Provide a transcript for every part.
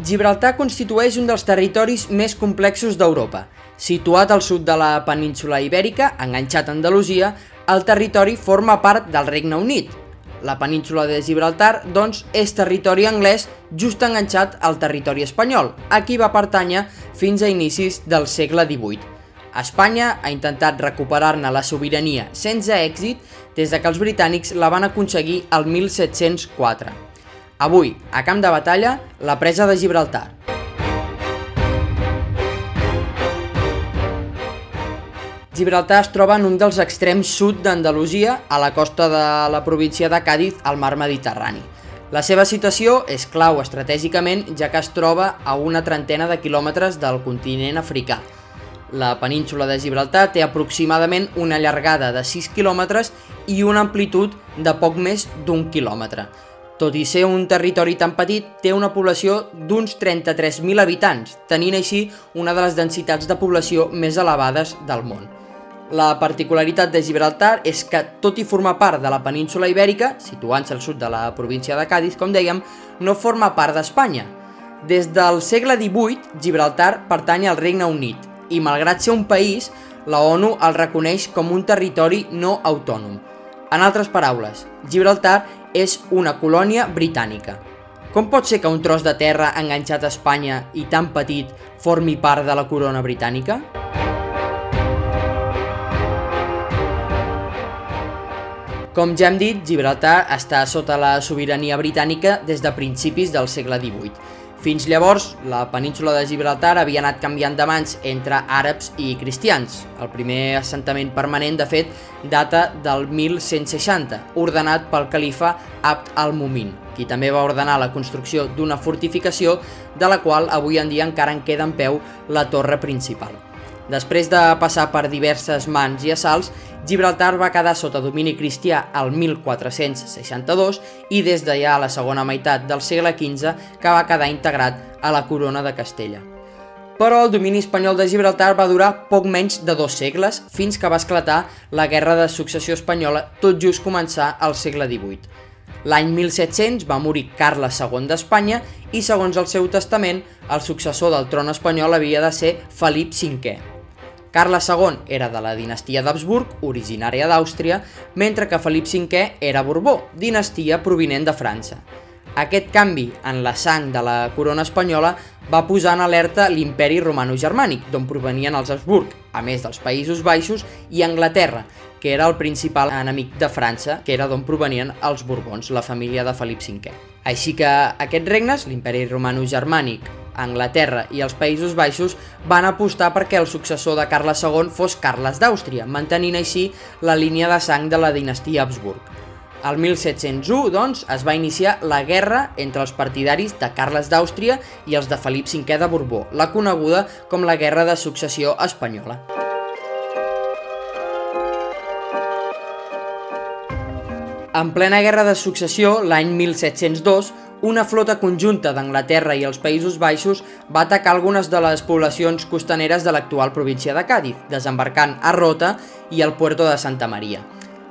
Gibraltar constitueix un dels territoris més complexos d'Europa. Situat al sud de la península ibèrica, enganxat a Andalusia, el territori forma part del Regne Unit. La península de Gibraltar, doncs, és territori anglès just enganxat al territori espanyol, a qui va pertànyer fins a inicis del segle XVIII. Espanya ha intentat recuperar-ne la sobirania sense èxit des de que els britànics la van aconseguir el 1704. Avui, a camp de batalla, la presa de Gibraltar. Gibraltar es troba en un dels extrems sud d'Andalusia, a la costa de la província de Càdiz, al mar Mediterrani. La seva situació és clau estratègicament, ja que es troba a una trentena de quilòmetres del continent africà. La península de Gibraltar té aproximadament una llargada de 6 quilòmetres i una amplitud de poc més d'un quilòmetre. Tot i ser un territori tan petit, té una població d'uns 33.000 habitants, tenint així una de les densitats de població més elevades del món. La particularitat de Gibraltar és que, tot i formar part de la península ibèrica, situant-se al sud de la província de Cádiz, com dèiem, no forma part d'Espanya. Des del segle XVIII, Gibraltar pertany al Regne Unit i, malgrat ser un país, la ONU el reconeix com un territori no autònom. En altres paraules, Gibraltar és una colònia britànica. Com pot ser que un tros de terra enganxat a Espanya i tan petit formi part de la corona britànica? Com ja hem dit, Gibraltar està sota la sobirania britànica des de principis del segle XVIII. Fins llavors, la península de Gibraltar havia anat canviant de mans entre àrabs i cristians. El primer assentament permanent, de fet, data del 1160, ordenat pel califa Abd al-Mumin, qui també va ordenar la construcció d'una fortificació de la qual avui en dia encara en queda en peu la torre principal. Després de passar per diverses mans i assalts, Gibraltar va quedar sota domini cristià al 1462 i des d'allà a la segona meitat del segle XV que va quedar integrat a la corona de Castella. Però el domini espanyol de Gibraltar va durar poc menys de dos segles fins que va esclatar la Guerra de Successió Espanyola tot just començar al segle XVIII. L'any 1700 va morir Carles II d'Espanya i, segons el seu testament, el successor del tron espanyol havia de ser Felip V, Carles II era de la dinastia d'Habsburg, originària d'Àustria, mentre que Felip V era Borbó, dinastia provinent de França. Aquest canvi en la sang de la corona espanyola va posar en alerta l'imperi romano-germànic, d'on provenien els Habsburg, a més dels Països Baixos i Anglaterra, que era el principal enemic de França, que era d'on provenien els Borbons, la família de Felip V. Així que aquests regnes, l'imperi romano-germànic, Anglaterra i els Països Baixos van apostar perquè el successor de Carles II fos Carles d'Àustria, mantenint així la línia de sang de la dinastia Habsburg. Al 1701, doncs, es va iniciar la guerra entre els partidaris de Carles d'Àustria i els de Felip V de Borbó, la coneguda com la Guerra de Successió Espanyola. En plena Guerra de Successió, l'any 1702, una flota conjunta d'Anglaterra i els Països Baixos va atacar algunes de les poblacions costaneres de l'actual província de Càdiz, desembarcant a Rota i al puerto de Santa Maria.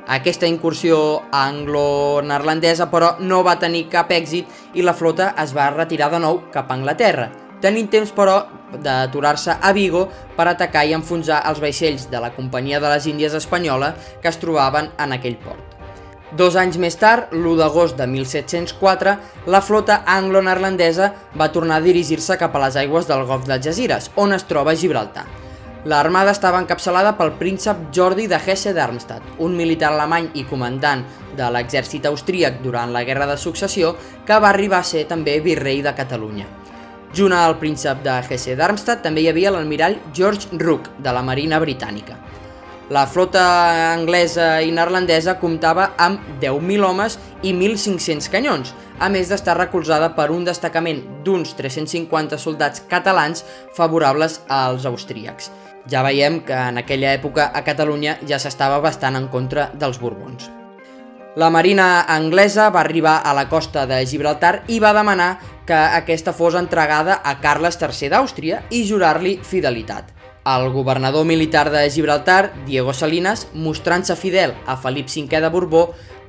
Aquesta incursió anglo-neerlandesa, però, no va tenir cap èxit i la flota es va retirar de nou cap a Anglaterra, tenint temps, però, d'aturar-se a Vigo per atacar i enfonsar els vaixells de la Companyia de les Índies Espanyola que es trobaven en aquell port. Dos anys més tard, l'1 d'agost de 1704, la flota anglo-neerlandesa va tornar a dirigir-se cap a les aigües del golf de Jazires, on es troba Gibraltar. L'armada estava encapçalada pel príncep Jordi de Hesse-Darmstadt, un militar alemany i comandant de l'exèrcit austríac durant la Guerra de Successió, que va arribar a ser també virrei de Catalunya. Junt al príncep de Hesse-Darmstadt també hi havia l'almirall George Rooke, de la Marina Britànica. La flota anglesa i neerlandesa comptava amb 10.000 homes i 1.500 canyons, a més d'estar recolzada per un destacament d'uns 350 soldats catalans favorables als austríacs. Ja veiem que en aquella època a Catalunya ja s'estava bastant en contra dels Borbons. La marina anglesa va arribar a la costa de Gibraltar i va demanar que aquesta fos entregada a Carles III d'Àustria i jurar-li fidelitat. El governador militar de Gibraltar, Diego Salinas, mostrant-se fidel a Felip V de Borbó,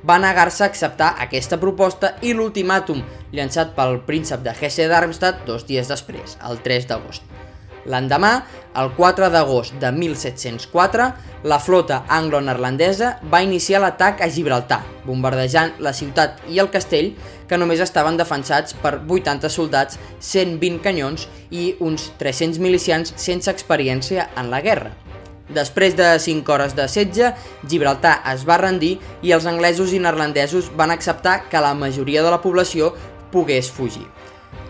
va negar-se a acceptar aquesta proposta i l'ultimàtum llançat pel príncep de Hesse-Darmstadt dos dies després, el 3 d'agost. L'endemà, el 4 d'agost de 1704, la flota anglo-neerlandesa va iniciar l'atac a Gibraltar, bombardejant la ciutat i el castell, que només estaven defensats per 80 soldats, 120 canyons i uns 300 milicians sense experiència en la guerra. Després de 5 hores de setge, Gibraltar es va rendir i els anglesos i neerlandesos van acceptar que la majoria de la població pogués fugir.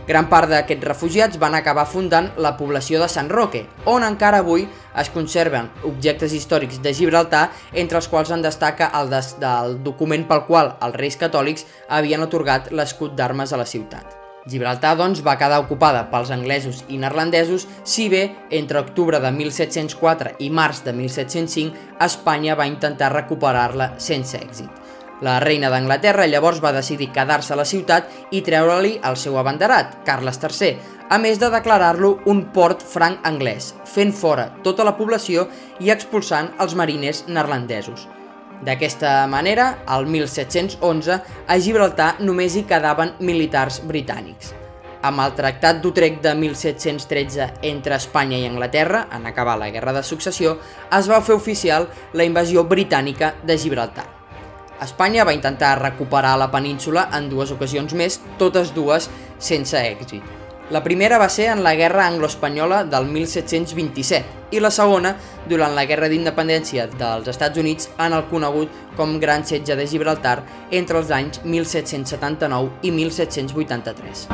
Gran part d'aquests refugiats van acabar fundant la població de Sant Roque, on encara avui es conserven objectes històrics de Gibraltar, entre els quals en destaca el des del document pel qual els reis catòlics havien otorgat l'escut d'armes a la ciutat. Gibraltar, doncs, va quedar ocupada pels anglesos i neerlandesos, si bé entre octubre de 1704 i març de 1705 Espanya va intentar recuperar-la sense èxit. La reina d'Anglaterra llavors va decidir quedar-se a la ciutat i treure-li el seu abanderat, Carles III, a més de declarar-lo un port franc anglès, fent fora tota la població i expulsant els mariners neerlandesos. D'aquesta manera, al 1711, a Gibraltar només hi quedaven militars britànics. Amb el Tractat d'Utrecht de 1713 entre Espanya i Anglaterra, en acabar la Guerra de Successió, es va fer oficial la invasió britànica de Gibraltar. Espanya va intentar recuperar la península en dues ocasions més, totes dues sense èxit. La primera va ser en la Guerra Anglo-Espanyola del 1727 i la segona durant la Guerra d'Independència dels Estats Units en el conegut com Gran Setge de Gibraltar entre els anys 1779 i 1783.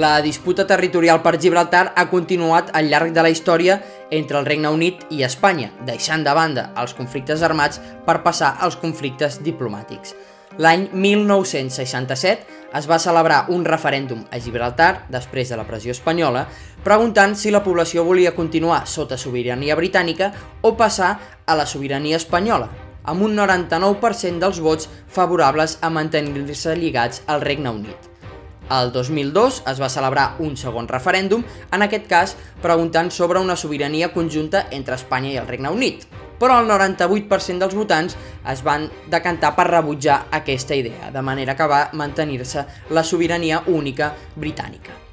La disputa territorial per Gibraltar ha continuat al llarg de la història entre el Regne Unit i Espanya, deixant de banda els conflictes armats per passar als conflictes diplomàtics. L'any 1967 es va celebrar un referèndum a Gibraltar, després de la pressió espanyola, preguntant si la població volia continuar sota sobirania britànica o passar a la sobirania espanyola, amb un 99% dels vots favorables a mantenir-se lligats al Regne Unit. El 2002 es va celebrar un segon referèndum, en aquest cas preguntant sobre una sobirania conjunta entre Espanya i el Regne Unit, però el 98% dels votants es van decantar per rebutjar aquesta idea, de manera que va mantenir-se la sobirania única britànica.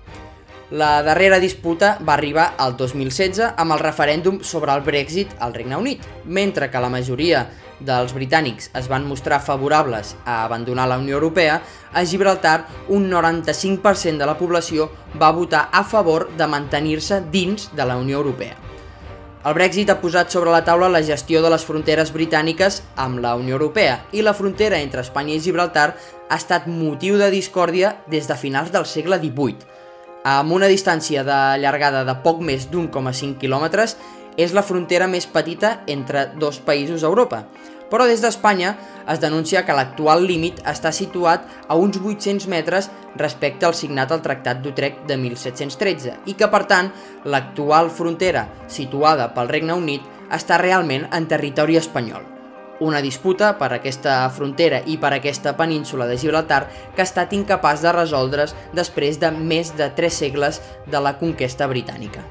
La darrera disputa va arribar al 2016 amb el referèndum sobre el Brexit al Regne Unit, mentre que la majoria dels britànics es van mostrar favorables a abandonar la Unió Europea, a Gibraltar un 95% de la població va votar a favor de mantenir-se dins de la Unió Europea. El Brexit ha posat sobre la taula la gestió de les fronteres britàniques amb la Unió Europea i la frontera entre Espanya i Gibraltar ha estat motiu de discòrdia des de finals del segle XVIII. Amb una distància de llargada de poc més d'1,5 quilòmetres, és la frontera més petita entre dos països a Europa, però des d'Espanya es denuncia que l'actual límit està situat a uns 800 metres respecte al signat al Tractat d'Utrecht de 1713 i que, per tant, l'actual frontera situada pel Regne Unit està realment en territori espanyol. Una disputa per aquesta frontera i per aquesta península de Gibraltar que ha estat incapaç de resoldre's després de més de 3 segles de la conquesta britànica.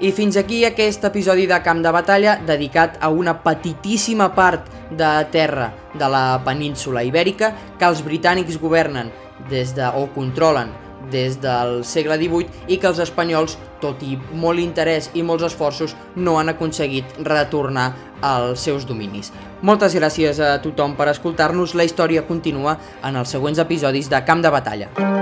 I fins aquí aquest episodi de Camp de Batalla dedicat a una petitíssima part de terra de la península ibèrica que els britànics governen des de, o controlen des del segle XVIII i que els espanyols, tot i molt interès i molts esforços, no han aconseguit retornar als seus dominis. Moltes gràcies a tothom per escoltar-nos, la història continua en els següents episodis de Camp de Batalla.